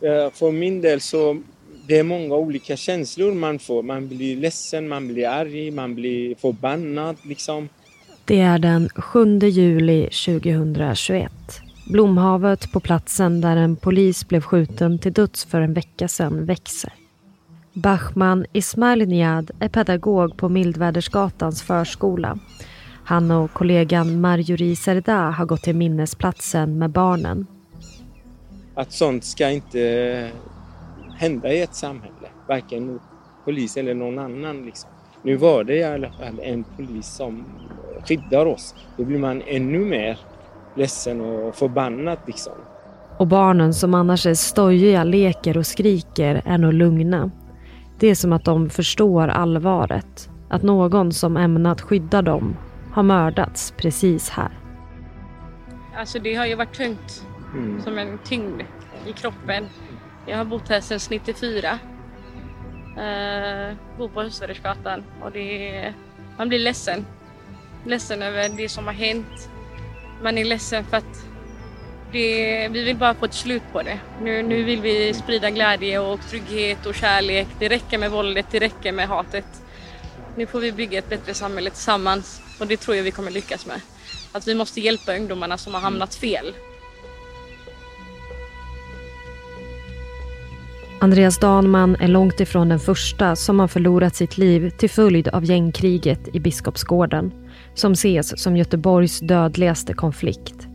Eh, för min del så det är många olika känslor man får. Man blir ledsen, man blir arg, man blir förbannad liksom. Det är den 7 juli 2021. Blomhavet på platsen där en polis blev skjuten till döds för en vecka sedan växer. Bachman Ismail Niad är pedagog på Mildvädersgatans förskola. Han och kollegan Marjorie Serda har gått till minnesplatsen med barnen. Att sånt ska inte hända i ett samhälle. Varken mot polis eller någon annan. Liksom. Nu var det i alla fall en polis som skyddar oss. Då blir man ännu mer ledsen och förbannad liksom. Och barnen som annars är stojiga, leker och skriker är nog lugna. Det är som att de förstår allvaret. Att någon som ämnat skydda dem har mördats precis här. Alltså det har ju varit tungt. Mm. Som en tyngd i kroppen. Jag har bott här sedan 94. Uh, eh, bor på Husvädersgatan och det är, man blir ledsen. Ledsen över det som har hänt. Man är ledsen för att det, vi vill bara få ett slut på det. Nu, nu vill vi sprida glädje och trygghet och kärlek. Det räcker med våldet, det räcker med hatet. Nu får vi bygga ett bättre samhälle tillsammans och det tror jag vi kommer lyckas med. Att vi måste hjälpa ungdomarna som har hamnat fel. Andreas Danman är långt ifrån den första som har förlorat sitt liv till följd av gängkriget i Biskopsgården, som ses som Göteborgs dödligaste konflikt.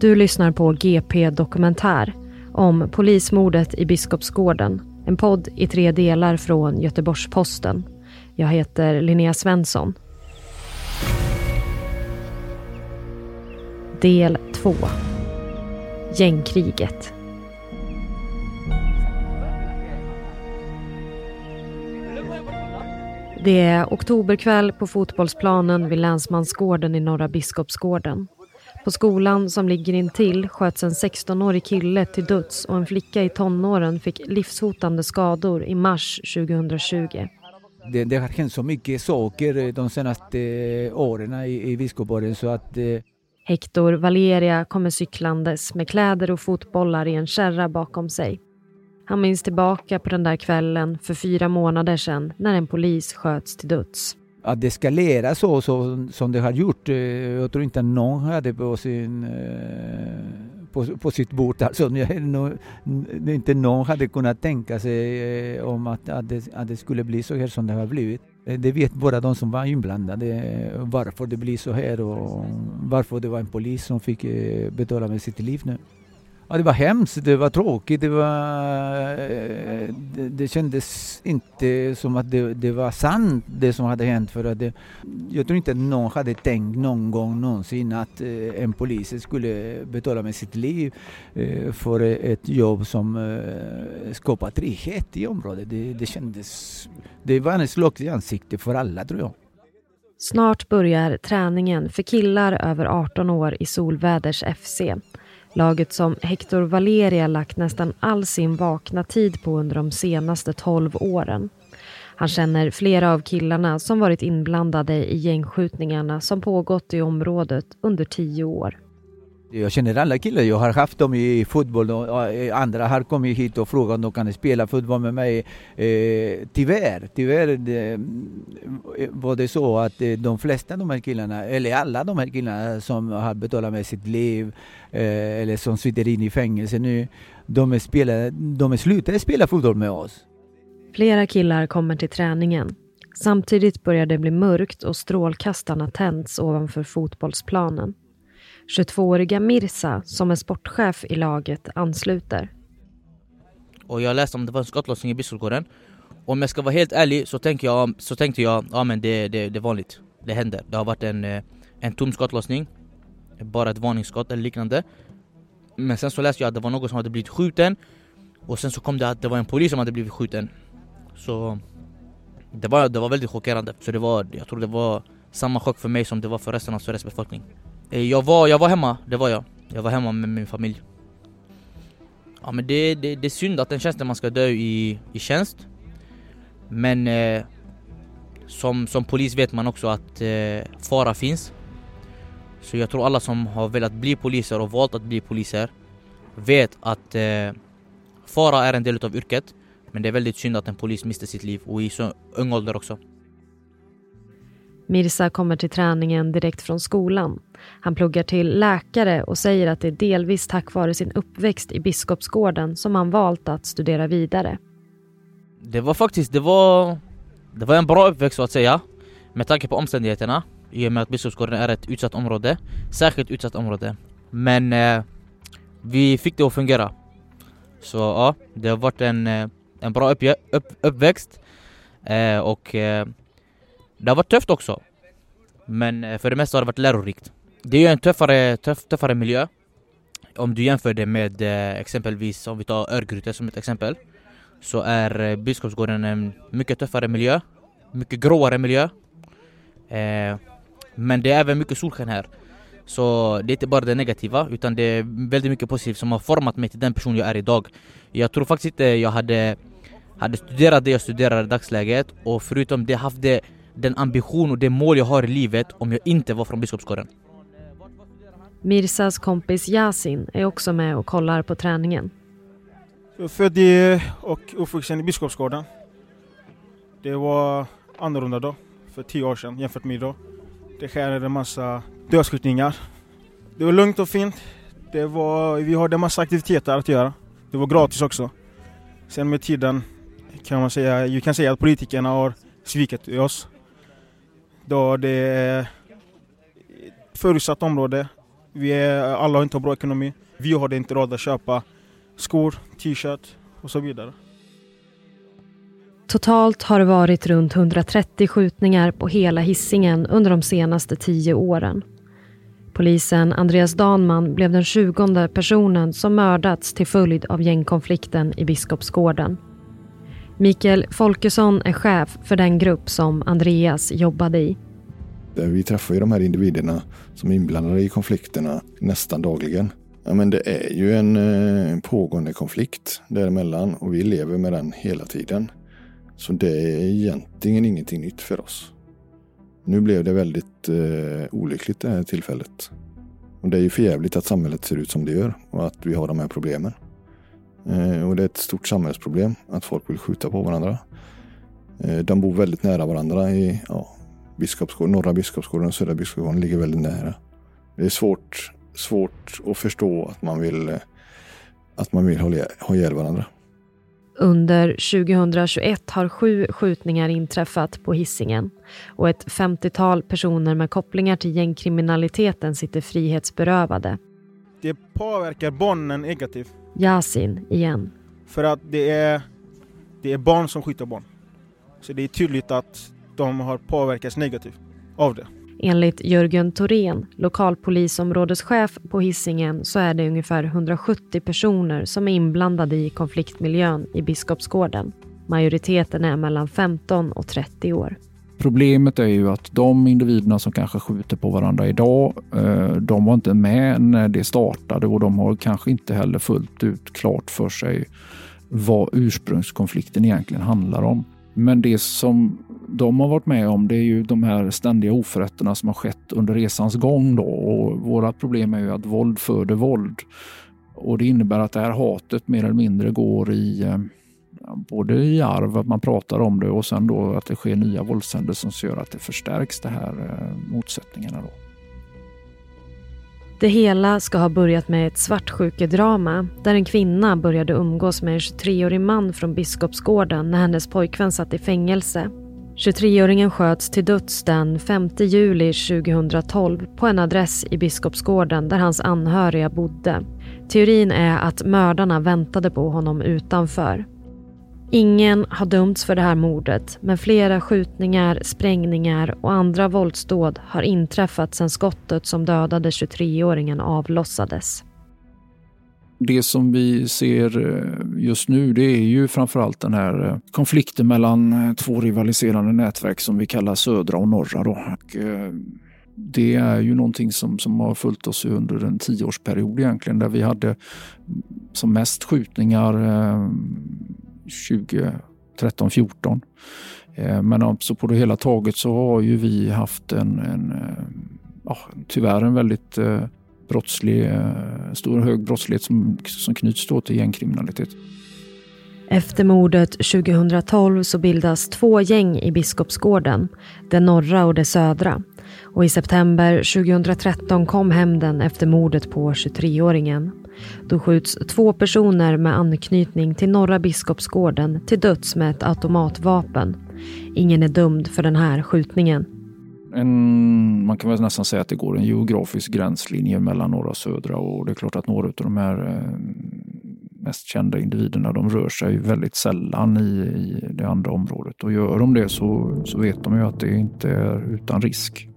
Du lyssnar på GP Dokumentär om polismordet i Biskopsgården, en podd i tre delar från Göteborgs-Posten. Jag heter Linnea Svensson. Del 2. Gängkriget. Det är oktoberkväll på fotbollsplanen vid Länsmansgården i Norra Biskopsgården. På skolan som ligger intill sköts en 16-årig kille till döds och en flicka i tonåren fick livshotande skador i mars 2020. Det, det har hänt så mycket saker de senaste åren i, i Biskopsgården så att eh, Hector Valeria kommer cyklandes med kläder och fotbollar i en kärra bakom sig. Han minns tillbaka på den där kvällen för fyra månader sedan när en polis sköts till döds. att det eskalera så, så som det har gjort. Eh, jag tror inte någon hade på sin eh, på, på sitt bord. Alltså, inte någon hade kunnat tänka sig eh, om att, att, det, att det skulle bli så här som det har blivit. Det vet bara de som var inblandade varför det blir så här och varför det var en polis som fick betala med sitt liv nu. Ja, det var hemskt, det var tråkigt, det, var, det, det kändes inte som att det, det var sant det som hade hänt. För att det, jag tror inte att någon hade tänkt någon gång någonsin att eh, en polis skulle betala med sitt liv eh, för ett jobb som skapar trygghet i området. Det, det kändes... Det var en slag i ansiktet för alla tror jag. Snart börjar träningen för killar över 18 år i Solväders FC. Laget som Hector Valeria lagt nästan all sin vakna tid på under de senaste 12 åren. Han känner flera av killarna som varit inblandade i gängskjutningarna som pågått i området under tio år. Jag känner alla killar, jag har haft dem i fotboll och eh, andra har kommit hit och frågat om de kan spela fotboll med mig. Eh, tyvärr, tyvärr det, var det så att eh, de flesta av de här killarna, eller alla de här killarna som har betalat med sitt liv eh, eller som sitter inne i fängelse nu, de, är de slutade spela fotboll med oss. Flera killar kommer till träningen. Samtidigt börjar det bli mörkt och strålkastarna tänds ovanför fotbollsplanen. 22-åriga Mirsa, som är sportchef i laget, ansluter. Och jag läste om det var en skottlossning i Biskopsgården. Om jag ska vara helt ärlig så, tänker jag, så tänkte jag ja men det, det, det är vanligt. Det händer. Det har varit en, eh, en tom skottlossning. Bara ett varningsskott eller liknande. Men sen så läste jag att det var någon som hade blivit skjuten. Och sen så kom det att det var en polis som hade blivit skjuten. Så det var, det var väldigt chockerande. Så det var, jag tror det var samma chock för mig som det var för resten av Sveriges befolkning. Eh, jag var, jag var hemma, det var jag. Jag var hemma med min familj. Ja men det, det, det är synd att en tjänsteman ska dö i, i tjänst. Men eh, som, som polis vet man också att eh, fara finns. Så jag tror alla som har velat bli poliser och valt att bli poliser vet att eh, fara är en del av yrket. Men det är väldigt synd att en polis mister sitt liv och i så ung ålder också. Mirsa kommer till träningen direkt från skolan. Han pluggar till läkare och säger att det är delvis tack vare sin uppväxt i Biskopsgården som han valt att studera vidare. Det var faktiskt, det var, det var en bra uppväxt så att säga. Med tanke på omständigheterna. I och med att Biskopsgården är ett utsatt område. Särskilt utsatt område. Men eh, vi fick det att fungera. Så ja, det har varit en, eh, en bra upp, upp, uppväxt. Eh, och eh, det har varit tufft också. Men eh, för det mesta har det varit lärorikt. Det är ju en tuffare, tuff, tuffare miljö. Om du jämför det med eh, exempelvis, om vi tar Örgryte som ett exempel. Så är eh, Biskopsgården en mycket tuffare miljö. Mycket gråare miljö. Eh, men det är även mycket solsken här. Så det är inte bara det negativa utan det är väldigt mycket positivt som har format mig till den person jag är idag. Jag tror faktiskt inte jag hade, hade studerat det jag studerar i dagsläget och förutom det haft det den ambition och det mål jag har i livet om jag inte var från Biskopsgården. Mirsas kompis Yasin är också med och kollar på träningen. Jag är född och uppvuxen i Biskopsgården. Det var annorlunda då, för tio år sedan jämfört med idag. Det skedde en massa dödsskjutningar. Det var lugnt och fint. Det var, vi hade en massa aktiviteter att göra. Det var gratis också. Sen med tiden kan man säga, kan säga att politikerna har svikit oss. Då det är ett förutsatt område. Vi är, alla har inte bra ekonomi. Vi har inte råd att köpa skor, t-shirt och så vidare. Totalt har det varit runt 130 skjutningar på hela hissingen under de senaste tio åren. Polisen Andreas Danman blev den tjugonde personen som mördats till följd av gängkonflikten i Biskopsgården. Mikael Folkesson är chef för den grupp som Andreas jobbade i. Eh, vi träffar ju de här individerna som är inblandade i konflikterna nästan dagligen. Ja, men det är ju en en pågående konflikt däremellan och vi lever med den hela tiden. Så det är egentligen ingenting nytt för oss. Nu blev det väldigt eh, olyckligt det här tillfället. Och det är ju förjävligt att samhället ser ut som det gör och att vi har de här problemen. Eh, och det är ett stort samhällsproblem att folk vill skjuta på varandra. Eh, de bor väldigt nära varandra i ja, Biskopsgården, norra Biskopsgården och södra Biskopsgården ligger väldigt nära. Det är svårt, svårt att förstå att man vill, eh, att man vill ha ihjäl varandra. Under 2021 har sju skjutningar inträffat på hissingen och ett 50-tal personer med kopplingar till gängkriminaliteten sitter frihetsberövade. Det påverkar barnen negativt. Yasin igen. För att det är, det är barn som skjuter barn. Så det är tydligt att de har påverkats negativt av det. Enligt Jörgen Thorén, lokalpolisområdeschef på Hisingen, så är det ungefär 170 personer som är inblandade i konfliktmiljön i Biskopsgården. Majoriteten är mellan 15 och 30 år. Problemet är ju att de individerna som kanske skjuter på varandra idag, eh, de var inte med när det startade och de har kanske inte heller fullt ut klart för sig vad ursprungskonflikten egentligen handlar om. Men det som de har varit med om det är ju de här ständiga oförrätterna som har skett under resans gång. Då. Och våra problem är ju att våld föder våld. Och det innebär att det här hatet mer eller mindre går i eh, både i arv, att man pratar om det och sen då att det sker nya våldshändelser som gör att det förstärks, de här eh, motsättningarna. Då. Det hela ska ha börjat med ett svartsjukedrama där en kvinna började umgås med en 23-årig man från Biskopsgården när hennes pojkvän satt i fängelse. 23-åringen sköts till döds den 5 juli 2012 på en adress i Biskopsgården där hans anhöriga bodde. Teorin är att mördarna väntade på honom utanför. Ingen har dömts för det här mordet men flera skjutningar, sprängningar och andra våldsdåd har inträffat sedan skottet som dödade 23-åringen avlossades. Det som vi ser eh, just nu det är ju framförallt den här eh, konflikten mellan eh, två rivaliserande nätverk som vi kallar södra och norra. Då. Och det är ju någonting som, som har följt oss under en tioårsperiod egentligen där vi hade som mest skjutningar 2013, 14. Men alltså på det hela taget så har ju vi haft en, en ja, tyvärr en väldigt brottslig, eh, stor och hög brottslighet som, som knyts då till gängkriminalitet. Efter mordet 2012 så bildas två gäng i Biskopsgården, det norra och det södra. Och i september 2013 kom hämnden efter mordet på 23-åringen. Då skjuts två personer med anknytning till Norra Biskopsgården till döds med ett automatvapen. Ingen är dömd för den här skjutningen. En, man kan väl nästan säga att det går en geografisk gränslinje mellan norra och södra och det är klart att några av de här eh, mest kända individerna de rör sig väldigt sällan i, i det andra området och gör de det så, så vet de ju att det inte är utan risk.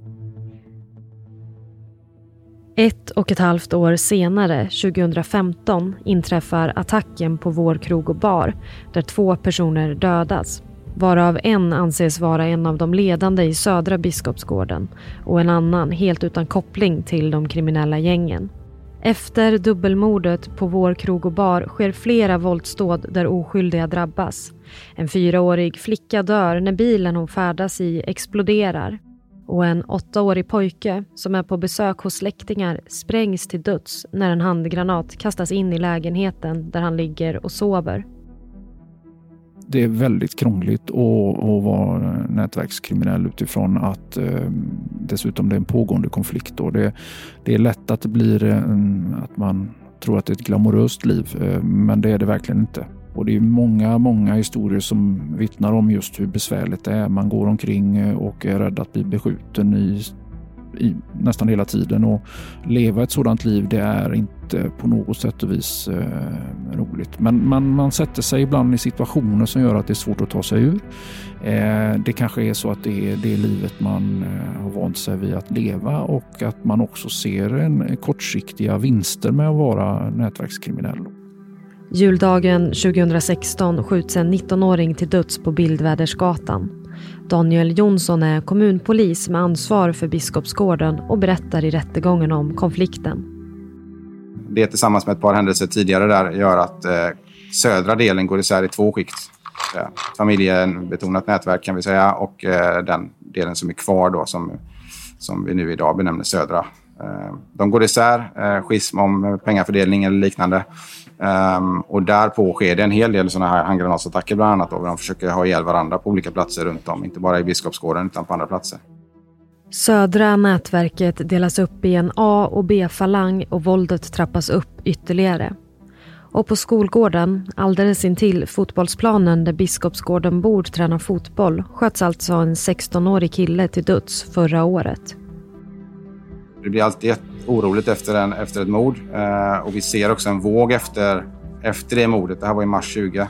Ett och ett halvt år senare, 2015, inträffar attacken på Vår krog och bar där två personer dödas. Varav en anses vara en av de ledande i södra Biskopsgården och en annan helt utan koppling till de kriminella gängen. Efter dubbelmordet på Vår krog och bar sker flera våldsdåd där oskyldiga drabbas. En fyraårig flicka dör när bilen hon färdas i exploderar och en åttaårig pojke som är på besök hos släktingar sprängs till döds när en handgranat kastas in i lägenheten där han ligger och sover. Det är väldigt krångligt att, att vara nätverkskriminell utifrån att eh, dessutom det är en pågående konflikt. Och det, det är lätt att det blir en, att man tror att det är ett glamoröst liv, eh, men det är det verkligen inte. Och det är många, många historier som vittnar om just hur besvärligt det är. Man går omkring och är rädd att bli beskjuten i, i nästan hela tiden och leva ett sådant liv det är inte på något sätt och vis eh, roligt. Men man, man sätter sig ibland i situationer som gör att det är svårt att ta sig ur. Eh, det kanske är så att det är det livet man eh, har vant sig vid att leva och att man också ser en kortsiktiga vinster med att vara nätverkskriminell. Juldagen 2016 skjuts en 19-åring till döds på Bildvädersgatan. Daniel Jonsson är kommunpolis med ansvar för Biskopsgården och berättar i rättegången om konflikten. Det tillsammans med ett par händelser tidigare där gör att eh, södra delen går isär i två skikt. Eh, familjebetonat nätverk kan vi säga och eh, den delen som är kvar då som, som vi nu idag benämner södra. Eh, de går isär, eh, schism om pengafördelning eller liknande. Ehm, och därpå sker det en hel del sådana här handgranatsattacker bland annat. Då, de försöker ha ihjäl varandra på olika platser runt om. Inte bara i Biskopsgården utan på andra platser. Södra nätverket delas upp i en A och B-falang och våldet trappas upp ytterligare. Och på skolgården, alldeles intill fotbollsplanen där Biskopsgården bor tränar fotboll, sköts alltså en 16-årig kille till döds förra året. Det blir alltid oroligt efter, en, efter ett mord. Eh, och vi ser också en våg efter, efter det mordet. Det här var i mars 20.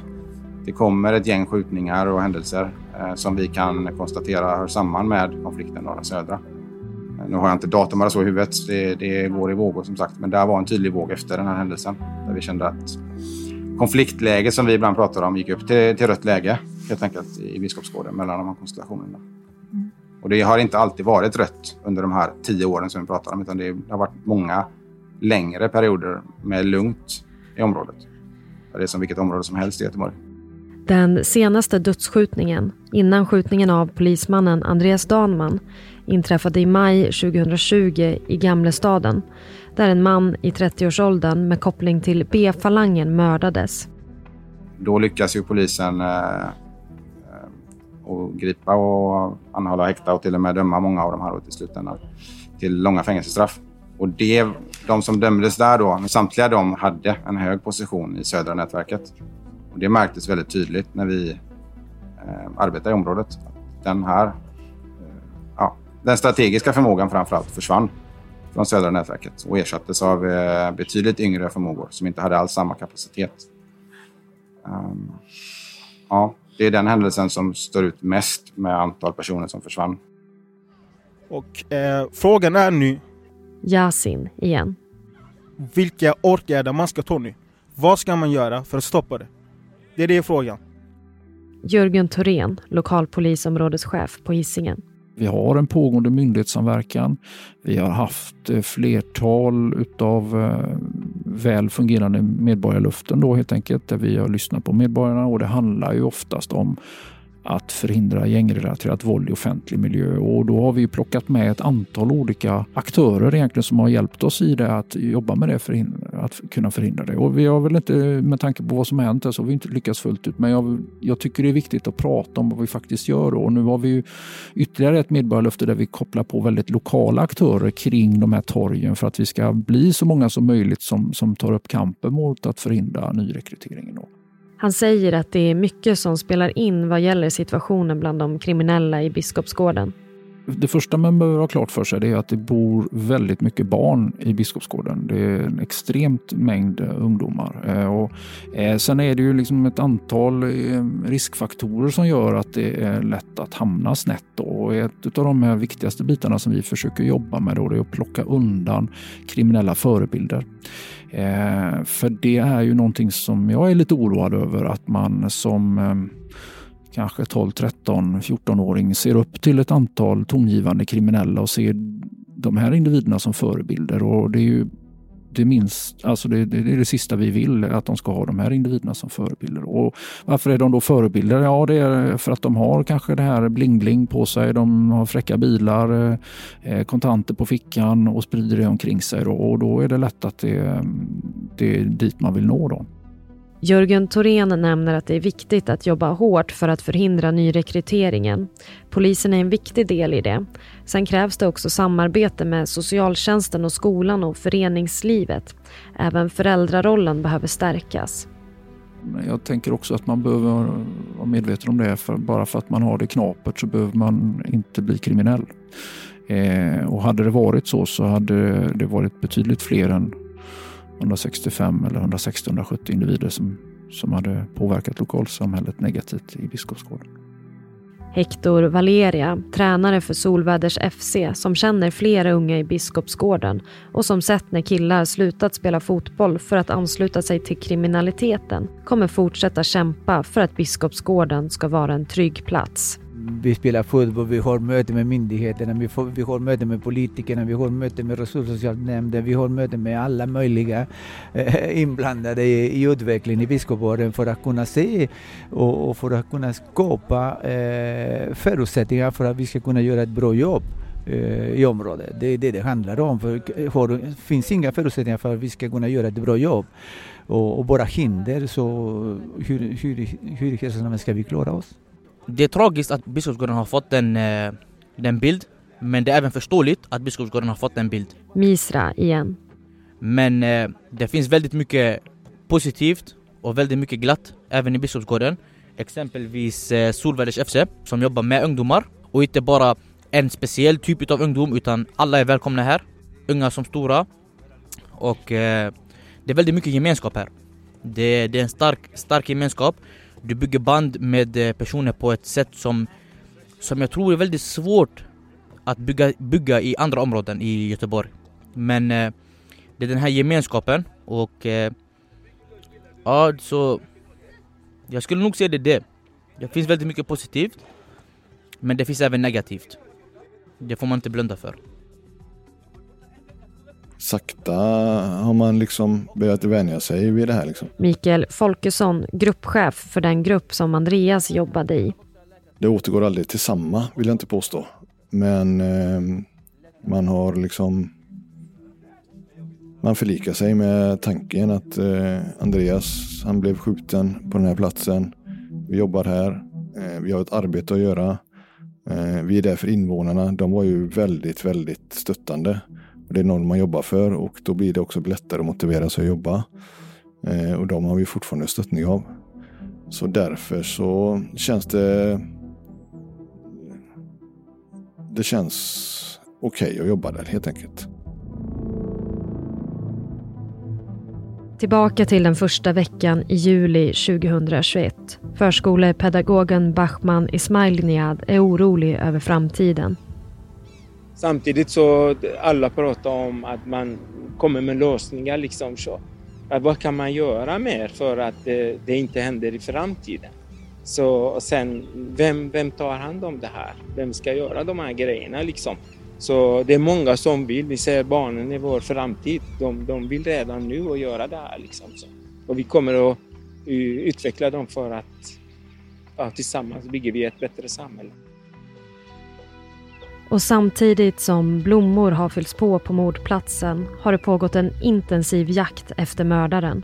Det kommer ett gäng skjutningar och händelser eh, som vi kan konstatera hör samman med konflikten norra södra. Eh, nu har jag inte datum så i huvudet. Det, det går i vågor som sagt. Men det var en tydlig våg efter den här händelsen. Där vi kände att konfliktläget som vi ibland pratar om gick upp till, till rött läge helt enkelt i Biskopsgården mellan de här konstellationerna. Och det har inte alltid varit rött under de här tio åren som vi pratar om, utan det har varit många längre perioder med lugnt i området. Det är som vilket område som helst i Göteborg. Den senaste dödsskjutningen, innan skjutningen av polismannen Andreas Danman, inträffade i maj 2020 i Gamlestaden där en man i 30-årsåldern med koppling till B-falangen mördades. Då lyckas ju polisen eh, och gripa och anhålla, häkta och till och med döma många av de här i slutändan till långa fängelsestraff. Och det, de som dömdes där då, samtliga de hade en hög position i södra nätverket. Och det märktes väldigt tydligt när vi eh, arbetade i området. Den här, eh, ja, den strategiska förmågan framför allt försvann från södra nätverket och ersattes av eh, betydligt yngre förmågor som inte hade alls samma kapacitet. Um, ja, det är den händelsen som står ut mest med antal personer som försvann. Och eh, frågan är nu... Yasin igen. Vilka åtgärder man ska ta nu? Vad ska man göra för att stoppa det? Det är det frågan. Jörgen Thorén, lokalpolisområdeschef på Hisingen. Vi har en pågående myndighetssamverkan. Vi har haft eh, flertal utav eh, väl fungerande medborgarluften då helt enkelt där vi har lyssnat på medborgarna. Och det handlar ju oftast om att förhindra gängrelaterat våld i offentlig miljö. Och då har vi plockat med ett antal olika aktörer egentligen som har hjälpt oss i det att jobba med det, för att kunna förhindra det. Och vi har väl inte, med tanke på vad som har hänt, så har vi inte lyckats fullt ut. Men jag, jag, tycker det är viktigt att prata om vad vi faktiskt gör. Och nu har vi ju ytterligare ett medborgarlöfte där vi kopplar på väldigt lokala aktörer kring de här torgen för att vi ska bli så många som möjligt som, som tar upp kampen mot att förhindra nyrekryteringen. Han säger att det är mycket som spelar in vad gäller situationen bland de kriminella i Biskopsgården. Det första man behöver ha klart för sig är att det bor väldigt mycket barn i Biskopsgården. Det är en extremt mängd eh, ungdomar. Eh, och eh, sen är det ju liksom ett antal riskfaktorer som gör att det är lätt att hamna snett. Och ett av de här viktigaste bitarna som vi försöker jobba med då är att plocka undan kriminella förebilder. Eh, för det är ju någonting som jag är lite oroad över att man som eh, kanske 12, 13, 14-åring ser upp till ett antal tongivande kriminella och ser de här individerna som förebilder. Och det är ju det, minst, alltså det, det, är det sista vi vill, att de ska ha de här individerna som förebilder. Och varför är de då förebilder? Ja, det är för att de har kanske det här bling-bling på sig. De har fräcka bilar, eh, kontanter på fickan och sprider det omkring sig. Då. Och då är det lätt att det, det är dit man vill nå. Då. Jörgen Thorén nämner att det är viktigt att jobba hårt för att förhindra nyrekryteringen. Polisen är en viktig del i det. Sen krävs det också samarbete med socialtjänsten och skolan och föreningslivet. Även föräldrarollen behöver stärkas. Jag tänker också att man behöver vara medveten om det. För bara för att man har det knapert så behöver man inte bli kriminell. Eh, och hade det varit så så hade det varit betydligt fler än 165 eller 160-170 individer som, som hade påverkat lokalsamhället negativt i Biskopsgården. Hector Valeria, tränare för Solväders FC som känner flera unga i Biskopsgården och som sett när killar slutat spela fotboll för att ansluta sig till kriminaliteten kommer fortsätta kämpa för att Biskopsgården ska vara en trygg plats vi spelar fotboll, vi har möte med myndigheterna, vi, får, vi har möte med politikerna, vi har möte med resurssocialnämnden, vi har möte med alla möjliga eh, inblandade i, i utvecklingen i Biskopsgården för att kunna se och, och, för att kunna skapa eh, förutsättningar för att vi ska kunna göra ett bra jobb eh, i området. Det är det det handlar om. För det finns inga förutsättningar för att vi ska kunna göra ett bra jobb och, och bara hinder så hur, hur, hur, hur ska vi klara oss? Det är tragiskt att Biskopsgården har fått den, eh, den bild. Men det är även förståeligt att Biskopsgården har fått den bild. Misra igen. Men eh, det finns väldigt mycket positivt och väldigt mycket glatt även i Biskopsgården. Exempelvis eh, Solväders FC som jobbar med ungdomar och inte bara en speciell typ av ungdom utan alla är välkomna här. Unga som stora. Och eh, det är väldigt mycket gemenskap här. Det, det är en stark, stark gemenskap du bygger band med eh, personer på ett sätt som, som jag tror är väldigt svårt att bygga, bygga i andra områden i Göteborg. Men eh, det är den här gemenskapen och eh, ja, så jag skulle nog säga det det. Det finns väldigt mycket positivt, men det finns även negativt. Det får man inte blunda för sakta har man liksom börjat vänja sig vid det här. Liksom. Mikael Folkesson, gruppchef för den grupp som Andreas jobbade i. Det återgår aldrig till samma, vill jag inte påstå. Men eh, man har liksom... Man förlikar sig med tanken att eh, Andreas, han blev skjuten på den här platsen. Vi jobbar här. Eh, vi har ett arbete att göra. Eh, vi är där för invånarna. De var ju väldigt, väldigt stöttande. Det är någon man jobbar för och då blir det också lättare att motivera sig att jobba. Eh, och de har vi fortfarande stöttning av. Så därför så känns det... Det känns okej okay att jobba där helt enkelt. Tillbaka till den första veckan i juli 2021. Förskolepedagogen Bachman Ismailniad är orolig över framtiden. Samtidigt så alla pratar om att man kommer med lösningar liksom. Så. Vad kan man göra mer för att det, det inte händer i framtiden? Så och sen, vem, vem tar hand om det här? Vem ska göra de här grejerna liksom? Så det är många som vill. Vi ser barnen i vår framtid. De, de vill redan nu och göra det här liksom. Så. Och vi kommer att utveckla dem för att ja, tillsammans bygger vi ett bättre samhälle. Och samtidigt som blommor har fyllts på på mordplatsen har det pågått en intensiv jakt efter mördaren.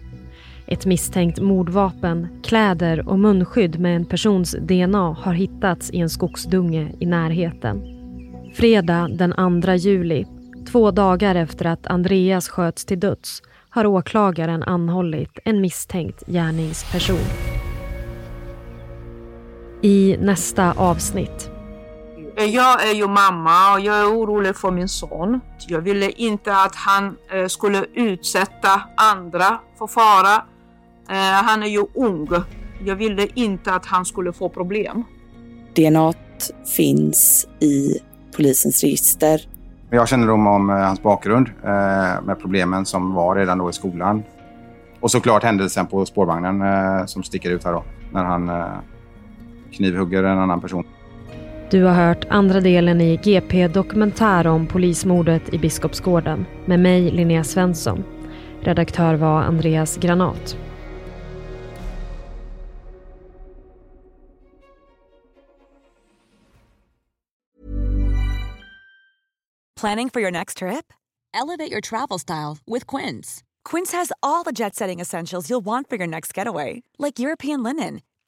Ett misstänkt mordvapen, kläder och munskydd med en persons DNA har hittats i en skogsdunge i närheten. Fredag den 2 juli, två dagar efter att Andreas sköts till döds, har åklagaren anhållit en misstänkt gärningsperson. I nästa avsnitt jag är ju mamma och jag är orolig för min son. Jag ville inte att han eh, skulle utsätta andra för fara. Eh, han är ju ung. Jag ville inte att han skulle få problem. DNA finns i polisens register. Jag känner om, om hans bakgrund med problemen som var redan då i skolan. Och såklart händelsen på spårvagnen som sticker ut här då. När han knivhugger en annan person. Du har hört andra delen i GP Dokumentär om polismordet i Biskopsgården med mig Linnea Svensson. Redaktör var Andreas Granat. Planning for your next trip? Elevate your travel style with Quince. Quince has all the jet-setting essentials you'll want for your next getaway, like European linen